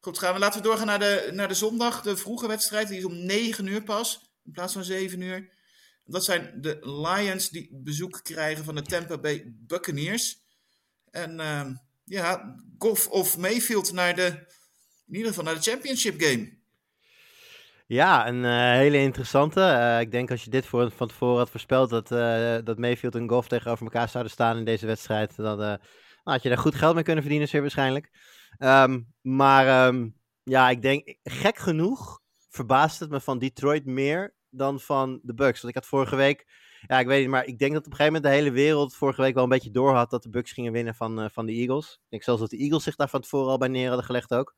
Goed, gaan we, laten we doorgaan naar de, naar de zondag, de vroege wedstrijd. Die is om 9 uur pas, in plaats van 7 uur. Dat zijn de Lions die bezoek krijgen van de Tampa Bay Buccaneers. En... Uh, ja, Goff of Mayfield naar de, in ieder geval naar de championship game. Ja, een uh, hele interessante. Uh, ik denk als je dit voor, van tevoren had voorspeld dat, uh, dat Mayfield en Goff tegenover elkaar zouden staan in deze wedstrijd, dan had je daar goed geld mee kunnen verdienen, zeer waarschijnlijk. Um, maar um, ja, ik denk, gek genoeg verbaast het me van Detroit meer dan van de Bucks. Want ik had vorige week ja, ik weet niet, maar ik denk dat op een gegeven moment de hele wereld vorige week wel een beetje door had dat de Bucks gingen winnen van, uh, van de Eagles. Ik denk zelfs dat de Eagles zich daar van tevoren al bij neer hadden gelegd ook.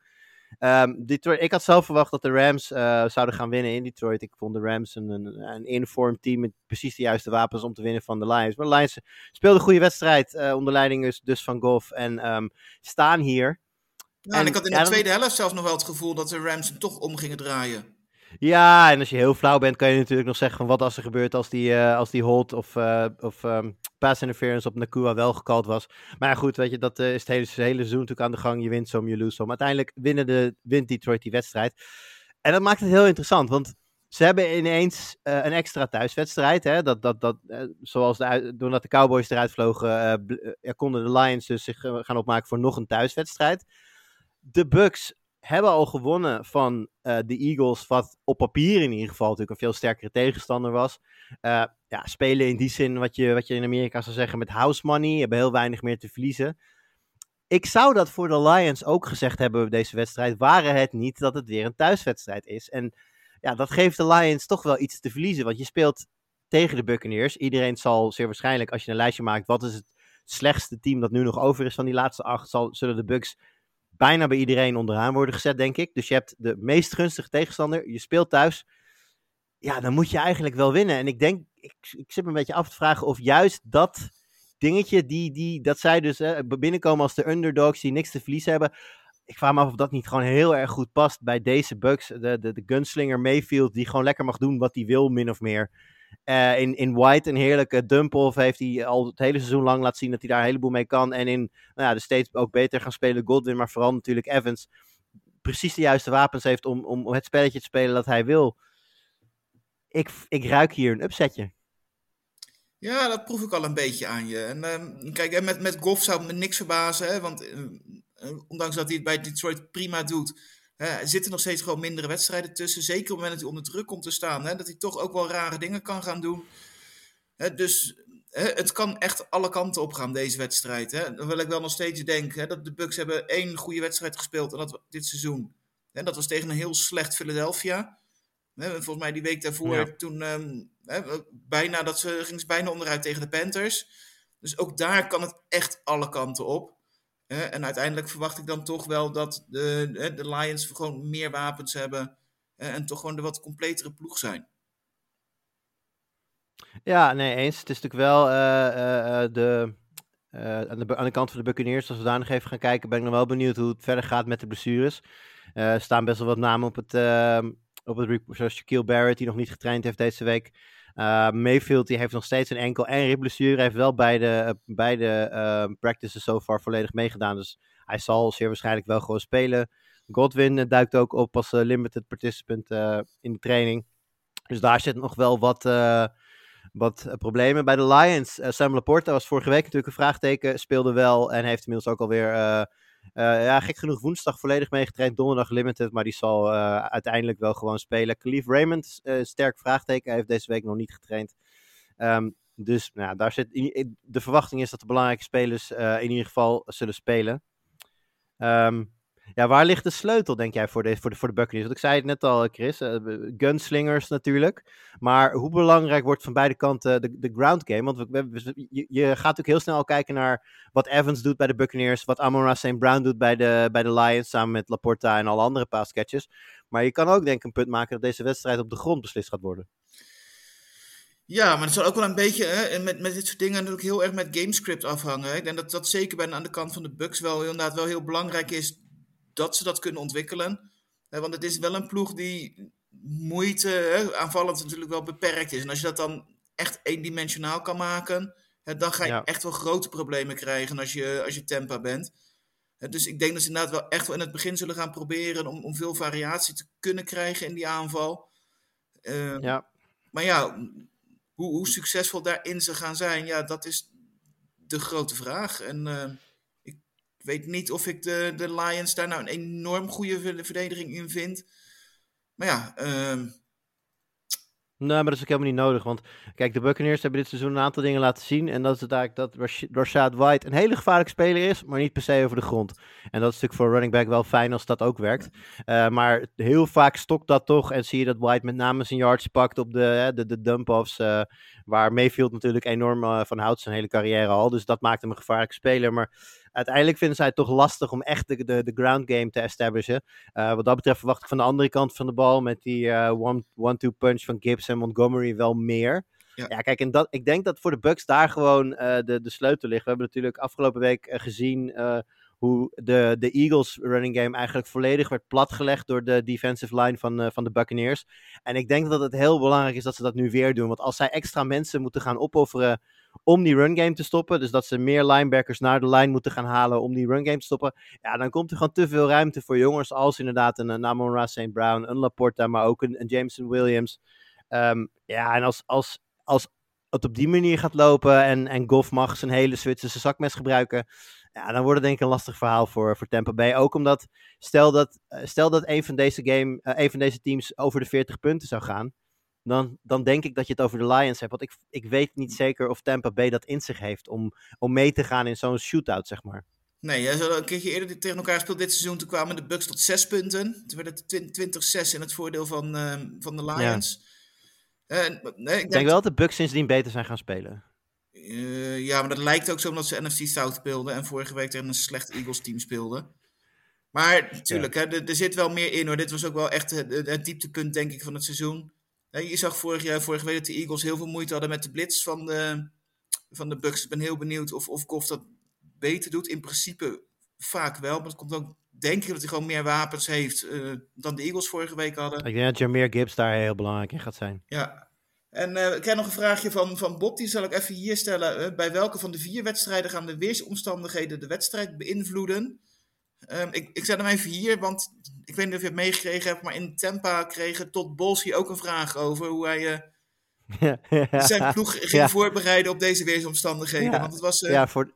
Um, Detroit, ik had zelf verwacht dat de Rams uh, zouden gaan winnen in Detroit. Ik vond de Rams een, een, een informed team met precies de juiste wapens om te winnen van de Lions. Maar de Lions speelden een goede wedstrijd uh, onder leiding dus, dus van Golf en um, staan hier. Ja, en, en ik had in de ja, tweede helft zelfs nog wel het gevoel dat de Rams hem toch om gingen draaien. Ja, en als je heel flauw bent, kan je natuurlijk nog zeggen van wat als er gebeurt als die, uh, als die hold of, uh, of um, pass interference op Nakua wel gekald was. Maar ja, goed, weet je, dat uh, is het hele, hele seizoen natuurlijk aan de gang. Je wint som, je lose som. Uiteindelijk winnen de, wint Detroit die wedstrijd. En dat maakt het heel interessant, want ze hebben ineens een extra thuiswedstrijd. Hè? Dat, dat, dat, zoals de, doordat de Cowboys eruit vlogen, konden de Lions dus zich gaan opmaken voor nog een thuiswedstrijd. De Bucks hebben al gewonnen van uh, de Eagles, wat op papier in ieder geval natuurlijk een veel sterkere tegenstander was. Uh, ja, spelen in die zin wat je, wat je in Amerika zou zeggen met house money, hebben heel weinig meer te verliezen. Ik zou dat voor de Lions ook gezegd hebben deze wedstrijd, waren het niet dat het weer een thuiswedstrijd is. En ja, dat geeft de Lions toch wel iets te verliezen, want je speelt tegen de Buccaneers. Iedereen zal zeer waarschijnlijk, als je een lijstje maakt, wat is het slechtste team dat nu nog over is van die laatste acht, zal, zullen de Bucks bijna bij iedereen onderaan worden gezet, denk ik. Dus je hebt de meest gunstige tegenstander. Je speelt thuis. Ja, dan moet je eigenlijk wel winnen. En ik denk, ik, ik zit me een beetje af te vragen of juist dat dingetje, die, die, dat zij dus hè, binnenkomen als de underdogs die niks te verliezen hebben. Ik vraag me af of dat niet gewoon heel erg goed past bij deze Bucks. De, de, de gunslinger Mayfield, die gewoon lekker mag doen wat hij wil, min of meer. Uh, in, in White een heerlijke dump-off heeft hij al het hele seizoen lang laten zien dat hij daar een heleboel mee kan. En in nou ja, de steeds ook beter gaan spelen Godwin, maar vooral natuurlijk Evans. Precies de juiste wapens heeft om, om het spelletje te spelen dat hij wil. Ik, ik ruik hier een upsetje. Ja, dat proef ik al een beetje aan je. En uh, kijk, met, met Goff zou me niks verbazen. Hè, want uh, ondanks dat hij het bij Detroit prima doet, er zitten nog steeds gewoon mindere wedstrijden tussen. Zeker op het moment dat hij onder druk komt te staan. Hè, dat hij toch ook wel rare dingen kan gaan doen. Hè, dus hè, het kan echt alle kanten op gaan, deze wedstrijd. Hè. Dan wil ik wel nog steeds denken dat de Bucks hebben één goede wedstrijd gespeeld. En dat dit seizoen. Hè, dat was tegen een heel slecht Philadelphia. Hè, volgens mij die week daarvoor ja. toen um, bijna, dat ze, ging ze bijna onderuit tegen de Panthers. Dus ook daar kan het echt alle kanten op en uiteindelijk verwacht ik dan toch wel dat de, de Lions gewoon meer wapens hebben. en toch gewoon de wat completere ploeg zijn. Ja, nee, eens. Het is natuurlijk wel uh, uh, de, aan, de, aan de kant van de Buccaneers. Als we daar nog even gaan kijken, ben ik nog wel benieuwd hoe het verder gaat met de blessures. Er staan best wel wat namen op het, ehm, op het zoals Shaquille Barrett, die nog niet getraind heeft deze week. Uh, Mayfield heeft nog steeds een enkel en ribblessure. heeft wel beide, beide uh, practices so far volledig meegedaan. Dus hij zal zeer waarschijnlijk wel gewoon spelen. Godwin uh, duikt ook op als limited participant in de training. Dus daar zit nog wel wat, wat problemen. Bij de Lions, Sam Laporta was vorige week natuurlijk een vraagteken. Speelde wel en heeft inmiddels ook alweer uh, ja, gek genoeg woensdag volledig meegetraind, donderdag limited, maar die zal uh, uiteindelijk wel gewoon spelen. Khalif Raymond, uh, sterk vraagteken, hij heeft deze week nog niet getraind. Um, dus nou, daar zit, de verwachting is dat de belangrijke spelers in ieder geval zullen spelen. Um, Ja, waar ligt de sleutel, denk jij, voor de, voor de, voor de Buccaneers? Want ik zei het net al, Chris. eh, gunslingers natuurlijk. Maar hoe belangrijk wordt van beide kanten de, de ground game? Want we, je, je gaat natuurlijk heel snel kijken naar wat Evans doet bij de Buccaneers. Wat Amon St. Brown doet bij de, bij de Lions. Samen met Laporta en alle andere passcatchers. Maar je kan ook denk ik een punt maken dat deze wedstrijd op de grond beslist gaat worden. Ja, maar het zal ook wel een beetje hè, met, met dit soort dingen natuurlijk heel erg met gamescript afhangen. Ik denk dat dat zeker bij, aan de kant van de Bucks wel inderdaad wel heel belangrijk is dat ze dat kunnen ontwikkelen. Hè, want het is wel een ploeg die moeite aanvallend natuurlijk wel beperkt is. En als je dat dan echt eendimensionaal kan maken, dan ga je Ja. echt wel grote problemen krijgen als je, als je Tampa bent. Hè, dus ik denk dat ze inderdaad wel echt wel in het begin zullen gaan proberen om, om veel variatie te kunnen krijgen in die aanval. Ehm, Ja, maar ja, hoe, hoe succesvol daarin ze gaan zijn, ja, dat is de grote vraag. En eh, ik weet niet of ik de, de Lions daar nou een enorm goede ver- verdediging in vind. Maar ja, ehm, Nee, maar dat is ook helemaal niet nodig. Want kijk, de Buccaneers hebben dit seizoen een aantal dingen laten zien. En dat is het eigenlijk dat Rash- Rashad White een hele gevaarlijke speler is, maar niet per se over de grond. En dat is natuurlijk voor running back wel fijn als dat ook werkt. Eh, maar heel vaak stokt dat toch. En zie je dat White met name zijn yards pakt op de, de, de dump-offs. eh, waar Mayfield natuurlijk enorm eh, van houdt zijn hele carrière al. Dus dat maakt hem een gevaarlijke speler. Maar uiteindelijk vinden zij het toch lastig om echt de, de, de ground game te establishen. Eh, wat dat betreft verwacht ik van de andere kant van de bal met die one- one-two punch van Gibbs en Montgomery wel meer. Ja. Ja, kijk, en dat, ik denk dat voor de Bucks daar gewoon de, de sleutel ligt. We hebben natuurlijk afgelopen week gezien hoe de, de Eagles running game eigenlijk volledig werd platgelegd door de defensive line van, eh, van de Buccaneers. En ik denk dat het heel belangrijk is dat ze dat nu weer doen. Want als zij extra mensen moeten gaan opofferen om die run game te stoppen, dus dat ze meer linebackers naar de line moeten gaan halen om die run game te stoppen, ja, dan komt er gewoon te veel ruimte voor jongens als inderdaad een, een Amon St. Brown, een Laporta, maar ook een, een Jameson Williams. Ehm, ja, en als, als, als het op die manier gaat lopen en, en Goff mag zijn hele Zwitserse zakmes gebruiken, ja, dan wordt het denk ik een lastig verhaal voor, voor Tampa Bay. Ook omdat, stel dat, eh, stel dat een van deze, game, eh, een van deze teams over de 40 punten zou gaan, dan, dan denk ik dat je het over de Lions hebt. Want ik, ik weet niet zeker of Tampa Bay dat in zich heeft om, om mee te gaan in zo'n shootout, zeg maar. nee, ze hadden een keertje eerder tegen elkaar gespeeld dit seizoen. Toen kwamen de Bucks tot zes punten. Toen werd het 20-6 in het voordeel van, ehm, van de Lions. Eh, en, nee, Ik denk wel dat de Bucks sindsdien beter zijn gaan spelen. Eh, ja, maar dat lijkt ook zo omdat ze NFC South speelden en vorige week tegen een slecht Eagles team speelden. Maar natuurlijk, er, zit wel meer in hoor. Dit was ook wel echt het, het- dieptepunt, denk ik, van het seizoen. Je zag vorig jaar, vorige week dat de Eagles heel veel moeite hadden met de blitz van de, van de Bucks. Ik ben heel benieuwd of, of Goff dat beter doet. In principe vaak wel, maar het komt ook, denk ik, dat hij gewoon meer wapens heeft eh, dan de Eagles vorige week hadden. Ik denk dat Jameer Gibbs daar heel belangrijk in gaat zijn. Ja. En eh, ik krijg nog een vraagje van, van Bob, die zal ik even hier stellen. Eh, bij welke van de vier wedstrijden gaan de weersomstandigheden de wedstrijd beïnvloeden? Ehm, ik, ik zet hem even hier, want ik weet niet of je het meegekregen hebt, maar in Tampa kregen tot Bolsi ook een vraag over hoe hij zijn ploeg ging Ja. voorbereiden op deze weersomstandigheden. Ja. Want het was, ja, voor,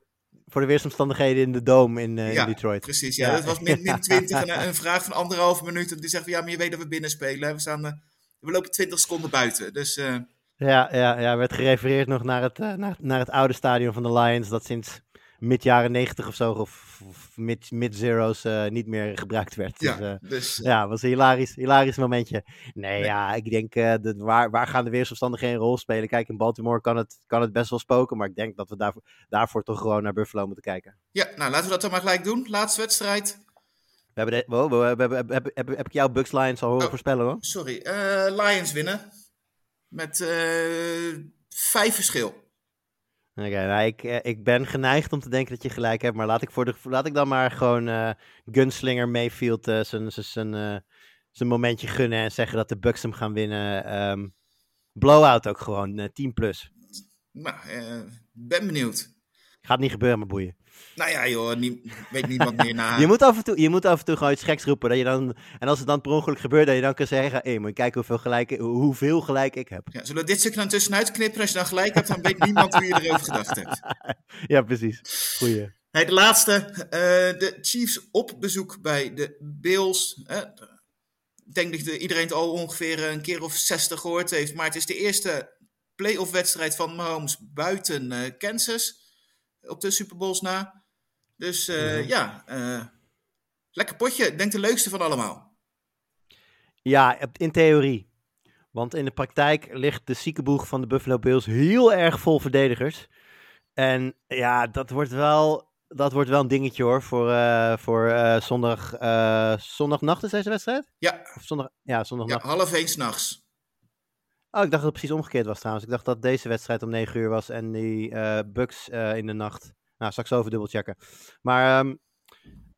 voor de weersomstandigheden in de Dome in, eh, Ja, in Detroit. precies, ja, Ja. het was min, min 20 en een vraag van anderhalve minuut. En die zegt ja, maar je weet dat we binnen spelen. We, staan, eh, we lopen 20 seconden buiten, dus... eh, Ja, ja, ja, werd gerefereerd nog naar het, eh, naar, naar het oude stadion van de Lions, dat sinds mid jaren 90 of zo, of, of mid, mid-zero's, eh, niet meer gebruikt werd. ja, Dus, eh, dus... ja, was een hilarisch, hilarisch momentje. Nee, ja, ik denk, eh, dat waar, waar gaan de weersomstandigheden een rol spelen? Kijk, in Baltimore kan het, kan het best wel spoken, maar ik denk dat we daarvoor, daarvoor toch gewoon naar Buffalo moeten kijken. Ja, nou laten we dat dan maar gelijk doen. Laatste wedstrijd. We hebben de, wow, we hebben, hebben, hebben, heb, heb ik jouw Bucks Lions al horen Oh. voorspellen hoor? Sorry. eh, Lions winnen. Met eh, vijf verschil. Oké, nou, ik, eh, ik ben geneigd om te denken dat je gelijk hebt, maar laat ik, voor de, laat ik dan maar gewoon eh, Gunslinger Mayfield eh, zijn, zijn, zijn, zijn momentje gunnen en zeggen dat de Bucks hem gaan winnen. Ehm, blowout ook gewoon, eh 10 plus. Nou, ben benieuwd. Gaat niet gebeuren, maar boeien. Nou ja, joh, nie- weet niemand meer na. Je, moet af en toe, je moet af en toe gewoon iets geks roepen. Dat je dan, en als het dan per ongeluk gebeurt, dat je dan kan zeggen: hé, moet je kijken hoeveel gelijk, hoeveel gelijk ik heb. Ja, zullen we dit stuk dan tussenuit knippen? Als je dan gelijk hebt, dan weet niemand hoe je erover gedacht hebt. ja, precies. Goeie. Hey, de laatste. eh, de Chiefs op bezoek bij de Bills. Eh, ik denk dat de- iedereen het al ongeveer een keer of 60 gehoord heeft. Maar het is de eerste playoff wedstrijd van Mahomes buiten eh, Kansas. Op de Super Bowls na. Dus eh, ja, eh, Lekker potje. Ik denk de leukste van allemaal. Ja, in theorie. Want in de praktijk ligt de ziekenboeg van de Buffalo Bills heel erg vol verdedigers. En ja, dat wordt wel, dat wordt wel een dingetje hoor voor, uh, voor uh, zondag, uh, zondagnacht is deze wedstrijd? Ja. Of zondag, ja, zondagnacht. Ja, half één s'nachts. Oh, ik dacht dat het precies omgekeerd was trouwens. Ik dacht dat deze wedstrijd om 9 uur was en die Bucks in de nacht. Nou, straks over dubbel checken. Maar um,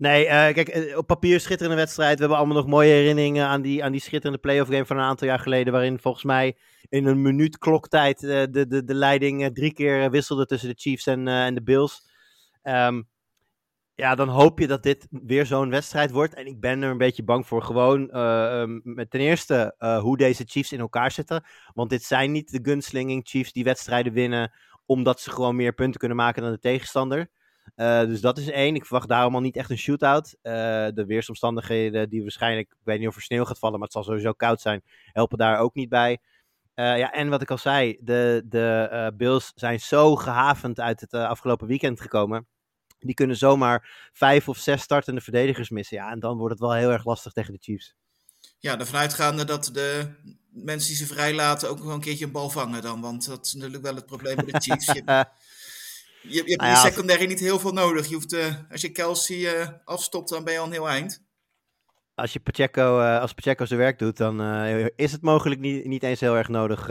Nee, uh, kijk, op papier schitterende wedstrijd. We hebben allemaal nog mooie herinneringen aan die, aan die schitterende playoff game van een aantal jaar geleden. Waarin volgens mij in een minuut kloktijd uh, de, de, de leiding uh, drie keer wisselde tussen de Chiefs en, en de Bills. Um, ja, dan hoop je dat dit weer zo'n wedstrijd wordt. En ik ben er een beetje bang voor. Gewoon um, met ten eerste hoe deze Chiefs in elkaar zitten. Want dit zijn niet de gunslinging Chiefs die wedstrijden winnen. Omdat ze gewoon meer punten kunnen maken dan de tegenstander. Uh, dus dat is één. Ik verwacht daarom al niet echt een shootout. De weersomstandigheden die waarschijnlijk, ik weet niet of er sneeuw gaat vallen, maar het zal sowieso koud zijn, helpen daar ook niet bij. Ja, en wat ik al zei, de, de Bills zijn zo gehavend uit het afgelopen weekend gekomen. Die kunnen zomaar vijf of zes startende verdedigers missen. Ja, en dan wordt het wel heel erg lastig tegen de Chiefs. Ja, ervan uitgaande dat de mensen die ze vrijlaten ook nog een keertje een bal vangen dan. Want dat is natuurlijk wel het probleem met de Chiefs. Je, je, je hebt Nou in ja, de secondary niet heel veel nodig. Je hoeft, uh, als je Kelsey uh, afstopt, dan ben je al een heel eind. Als, je Pacheco, uh, als Pacheco zijn werk doet, dan is het mogelijk niet, niet eens heel erg nodig.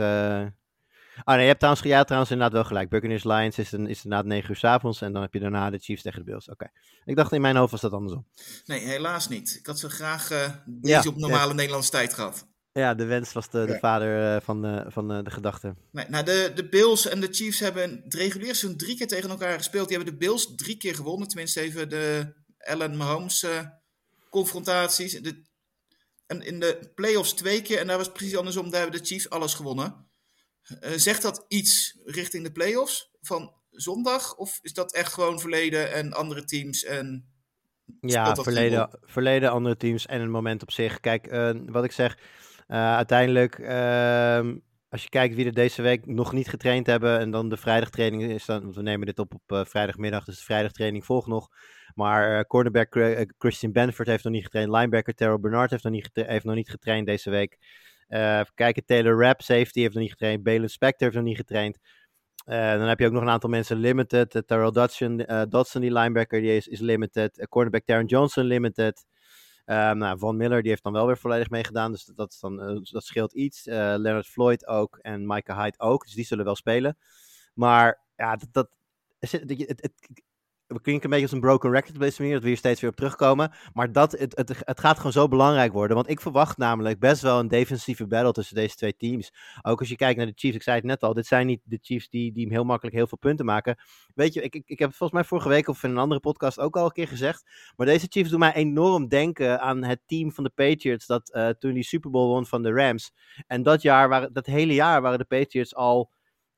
Oh nee, je hebt trouwens, ja, trouwens inderdaad wel gelijk. Buccaneers Lions is, een, is inderdaad 9 uur s avonds en dan heb je daarna de Chiefs tegen de Bills. Oké. Okay. Ik dacht in mijn hoofd was dat andersom. Nee, helaas niet. Ik had zo graag deze ja, op normale ja. Nederlandse tijd gehad. Ja, de wens was de, de vader uh, van, de, van de, de gedachte. Nee, nou, de, de Bills en de Chiefs hebben het regulier seizoen drie keer tegen elkaar gespeeld. Die hebben de Bills drie keer gewonnen. Tenminste even de Allen Mahomes uh, confrontaties. De, en in de playoffs twee keer. En daar was precies andersom. Daar hebben de Chiefs alles gewonnen. Uh, zegt dat iets richting de playoffs van zondag? Of is dat echt gewoon verleden en andere teams en... Ja, verleden, verleden, andere teams en een moment op zich. Kijk, wat ik zeg... Uh, uiteindelijk, uh, als je kijkt wie er deze week nog niet getraind hebben en dan de vrijdagtraining is dan, want we nemen dit op op vrijdagmiddag, dus de vrijdagtraining volgt nog. Maar cornerback Christian Benford heeft nog niet getraind, linebacker Terrell Bernard heeft nog niet, heeft nog niet getraind deze week. Even kijken, Taylor Rapp, safety, heeft nog niet getraind, Balen Spector heeft nog niet getraind. dan heb je ook nog een aantal mensen limited. Terrell Dodson, Dodson, die linebacker, die is, is limited. cornerback Taron Johnson, limited. Um, nou, Van Miller die heeft dan wel weer volledig meegedaan, dus dat, dan, uh, dat scheelt iets. Uh, Leonard Floyd ook en Micah Hyde ook, dus die zullen wel spelen. Maar ja, dat, dat, het, het, we klinken een beetje als een broken record op deze manier, dat we hier steeds weer op terugkomen. Maar dat, het, het, het gaat gewoon zo belangrijk worden. Want ik verwacht namelijk best wel een defensieve battle tussen deze twee teams. Ook als je kijkt naar de Chiefs, ik zei het net al, dit zijn niet de Chiefs die, die heel makkelijk heel veel punten maken. Weet je, ik, ik, ik heb het volgens mij vorige week of in een andere podcast ook al een keer gezegd. Maar deze Chiefs doen mij enorm denken aan het team van de Patriots dat uh, toen die Super Bowl won van de Rams. En dat jaar, waren, dat hele jaar waren de Patriots al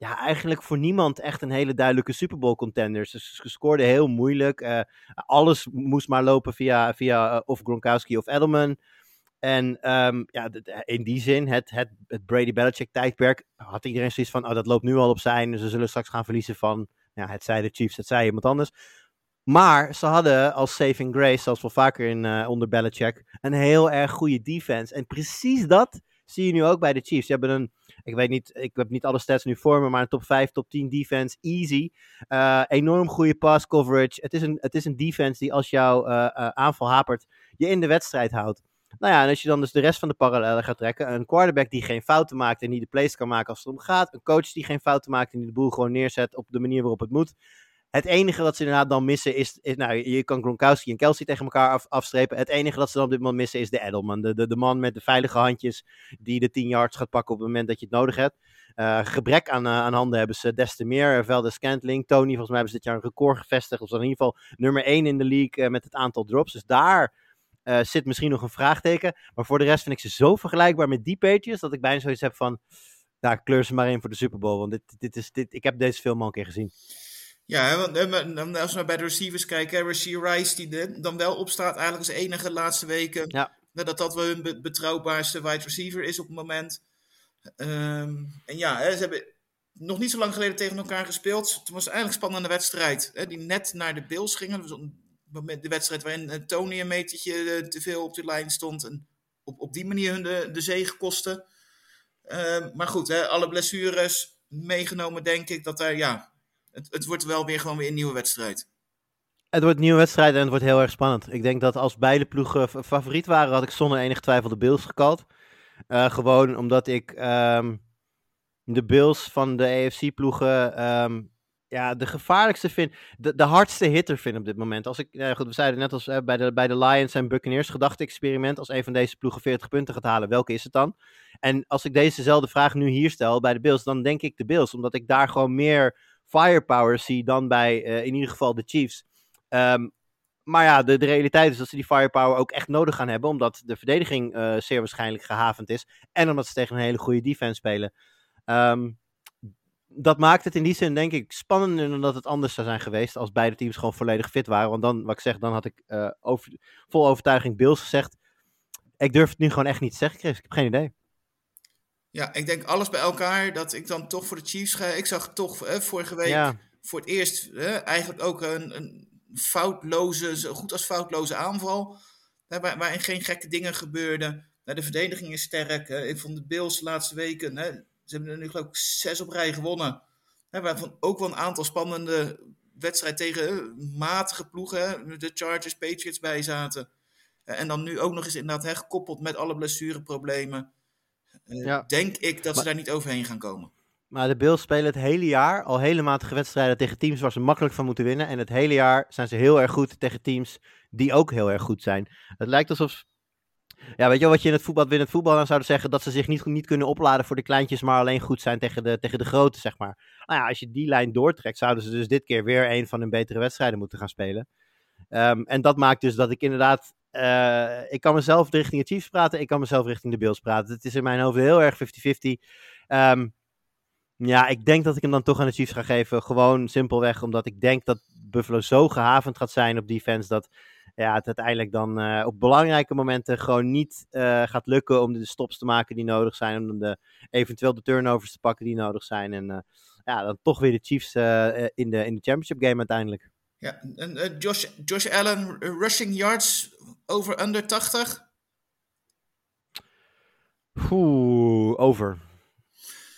ja, eigenlijk voor niemand echt een hele duidelijke Super Bowl contenders. Dus ze scoorden heel moeilijk. Uh, alles moest maar lopen via, via uh, of Gronkowski of Edelman. En um, ja, in die zin, het, het, het Brady Belichick tijdperk, had iedereen zoiets van, oh, dat loopt nu al op zijn. Dus ze zullen straks gaan verliezen van, ja, het zij de Chiefs, het zij iemand anders. Maar ze hadden als saving grace, zoals wel vaker in, uh, onder Belichick, een heel erg goede defense. En precies dat zie je nu ook bij de Chiefs. Ze hebben een, ik weet niet, ik heb niet alle stats nu voor me, maar een top 5, top 10 defense, easy. Uh, enorm goede pass coverage. Het is een, het is een defense die als jouw uh, uh, aanval hapert, je in de wedstrijd houdt. Nou ja, en als je dan dus de rest van de parallellen gaat trekken, een quarterback die geen fouten maakt en die de plays kan maken als het om gaat, een coach die geen fouten maakt en die de boel gewoon neerzet op de manier waarop het moet. Het enige wat ze inderdaad dan missen is, is nou, je kan Gronkowski en Kelsey tegen elkaar af, afstrepen. Het enige dat ze dan op dit moment missen is de Edelman. De, de, de man met de veilige handjes die de 10 yards gaat pakken op het moment dat je het nodig hebt. Uh, gebrek aan, uh, aan handen hebben ze des te meer. Velde Scantling, Tony, volgens mij hebben ze dit jaar een record gevestigd. Of in ieder geval nummer 1 in de league met het aantal drops. Dus daar zit misschien nog een vraagteken. Maar voor de rest vind ik ze zo vergelijkbaar met die Patriots dat ik bijna zoiets heb van... Nou, kleur ze maar in voor de Super Bowl. Want dit, dit is, dit, ik heb deze film al een keer gezien. Ja, want als we bij de receivers kijken, Rasheed Rice, die dan wel opstaat eigenlijk als enige de laatste weken. Ja. Dat dat wel hun betrouwbaarste wide receiver is op het moment. Um, en ja, ze hebben nog niet zo lang geleden tegen elkaar gespeeld. Het was eigenlijk een spannende wedstrijd. Hè, die net naar de Bills gingen. De wedstrijd waarin Tony een metertje te veel op de lijn stond. En op, op die manier hun de, de zege kostte. maar goed, hè, alle blessures meegenomen, denk ik dat daar, ja, het, het wordt wel weer gewoon weer een nieuwe wedstrijd. Het wordt een nieuwe wedstrijd en het wordt heel erg spannend. Ik denk dat als beide ploegen favoriet waren, had ik zonder enige twijfel de Bills gekald. Uh, gewoon omdat ik um, de Bills van de AFC-ploegen um, ja, de gevaarlijkste vind, de, de hardste hitter vind op dit moment. Als ik, goed, we zeiden net als uh, bij, de, bij de Lions en Buccaneers, gedachte-experiment. Als een van deze ploegen 40 punten gaat halen, welke is het dan? En als ik dezezelfde vraag nu hier stel bij de Bills, dan denk ik de Bills. Omdat ik daar gewoon meer firepower zie dan bij uh, in ieder geval de Chiefs. Um, maar ja, de, realiteit is dat ze die firepower ook echt nodig gaan hebben. Omdat de verdediging uh, zeer waarschijnlijk gehavend is. En omdat ze tegen een hele goede defense spelen. Um, dat maakt het in die zin, denk ik, spannender dan dat het anders zou zijn geweest. Als beide teams gewoon volledig fit waren. Want dan, wat ik zeg, dan had ik over, vol overtuiging Bills gezegd. Ik durf het nu gewoon echt niet te zeggen, Chris. Ik heb geen idee. Ja, ik denk alles bij elkaar dat ik dan toch voor de Chiefs ga. Ik zag toch eh, vorige week ja. voor het eerst eh, eigenlijk ook een, een foutloze, zo goed als foutloze aanval. Waar, waarin geen gekke dingen gebeurden. De verdediging is sterk. Ik vond de Bills de laatste weken. Hè, ze hebben er nu geloof ik zes op rij gewonnen. Hè, waarvan ook wel een aantal spannende wedstrijden tegen matige ploegen. De Chargers, Patriots bij zaten. En dan nu ook nog eens inderdaad hè, gekoppeld met alle blessureproblemen. Ja. Denk ik dat ze daar niet overheen gaan komen. Maar de Bills spelen het hele jaar al hele matige wedstrijden tegen teams waar ze makkelijk van moeten winnen. En het hele jaar zijn ze heel erg goed tegen teams die ook heel erg goed zijn. Het lijkt alsof. Ja, weet je wat je in het voetbal, in het voetbal dan zouden zeggen? Dat ze zich niet, niet kunnen opladen voor de kleintjes, maar alleen goed zijn tegen de, tegen de grote, zeg maar. Nou ja, als je die lijn doortrekt, zouden ze dus dit keer weer een van hun betere wedstrijden moeten gaan spelen. Um, en dat maakt dus dat ik inderdaad uh, ik kan mezelf richting de Chiefs praten, ik kan mezelf richting de Bills praten. Het is in mijn hoofd heel erg 50-50. Um, ja, ik denk dat ik hem dan toch aan de Chiefs ga geven. Gewoon simpelweg omdat ik denk dat Buffalo zo gehavend gaat zijn op defense dat ja, het uiteindelijk dan uh, op belangrijke momenten gewoon niet uh, gaat lukken om de stops te maken die nodig zijn. Om de, eventueel de turnovers te pakken die nodig zijn. En ja, dan toch weer de Chiefs in, de, in de championship game uiteindelijk. Ja, en Josh, Josh Allen, rushing yards over under 80? Oeh, over.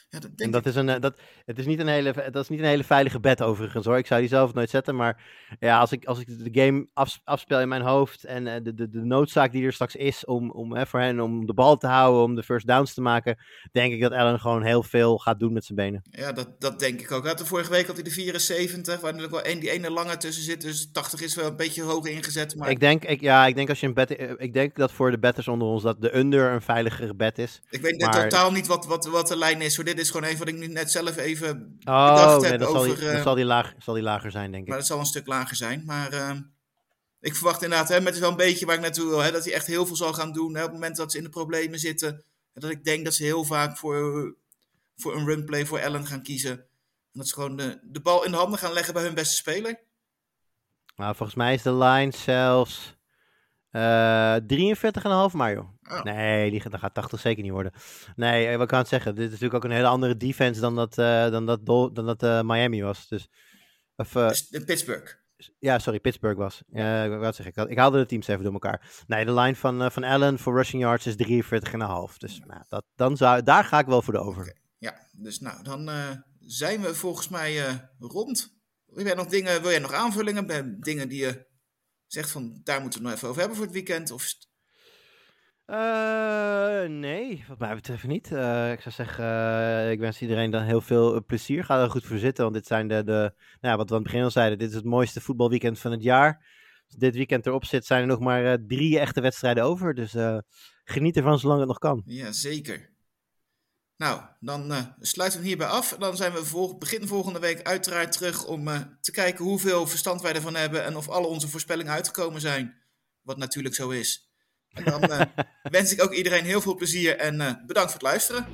Ja, dat en dat is een, dat, het is niet een hele, dat is niet een hele veilige bet overigens hoor. Ik zou die zelf nooit zetten. Maar ja, als ik, als ik de game af, afspeel in mijn hoofd en uh, de, de, de noodzaak die er straks is om, om hè, voor hen om de bal te houden, om de first downs te maken, denk ik dat Allen gewoon heel veel gaat doen met zijn benen. Ja, dat, dat denk ik ook. Had de vorige week had hij de 74, waar natuurlijk wel een, die ene lange tussen zit. Dus 80 is wel een beetje hoog ingezet. Maar... Ik denk, ik, ja, ik denk als je een bet, ik denk dat voor de betters onder ons dat de under een veiligere bet is. Ik weet maar... totaal niet wat, wat, wat de lijn is. Hoor. Dit is gewoon even wat ik nu net zelf even oh, nee, dat over... Zal die, uh, zal, die laag, zal die lager zijn, denk ik. Maar dat zal een stuk lager zijn. Maar uh, ik verwacht inderdaad, hè, met het wel een beetje waar ik naartoe wil, hè, dat hij echt heel veel zal gaan doen. Hè, op het moment dat ze in de problemen zitten. En dat ik denk dat ze heel vaak voor, voor een runplay voor Allen gaan kiezen. En dat ze gewoon de, de bal in de handen gaan leggen bij hun beste speler. Nou, volgens mij is de line zelfs uh, 43,5 Mario. Oh. Nee, die, dat gaat 80 zeker niet worden. Nee, eh, wat kan het zeggen? Dit is natuurlijk ook een hele andere defense dan dat, uh, dan dat, dan dat uh, Miami was. Dus, of, uh, Pittsburgh. Ja, sorry, Pittsburgh was. Wat zeg ik? Ik haalde de teams even door elkaar. Nee, de line van, van Allen voor rushing yards is 43,5. Dus nou, dat, dan zou, daar ga ik wel voor de over. Okay. Ja, dus nou, dan zijn we volgens mij rond. Wil jij nog dingen, wil jij nog aanvullingen bij dingen die je zegt van daar moeten we het nog even over hebben voor het weekend? Of uh, nee, wat mij betreft niet. Uh, ik zou zeggen, uh, ik wens iedereen dan heel veel plezier. Ga er goed voor zitten, want dit zijn de, de nou ja, wat we aan het begin al zeiden, dit is het mooiste voetbalweekend van het jaar. Als dit weekend erop zit, zijn er nog maar drie echte wedstrijden over. Dus geniet ervan zolang het nog kan. Ja, zeker. Nou, dan sluiten we hierbij af. Dan zijn we vol begin volgende week uiteraard terug om te kijken hoeveel verstand wij ervan hebben en of alle onze voorspellingen uitgekomen zijn. Wat natuurlijk zo is. En dan uh, wens ik ook iedereen heel veel plezier en uh, bedankt voor het luisteren.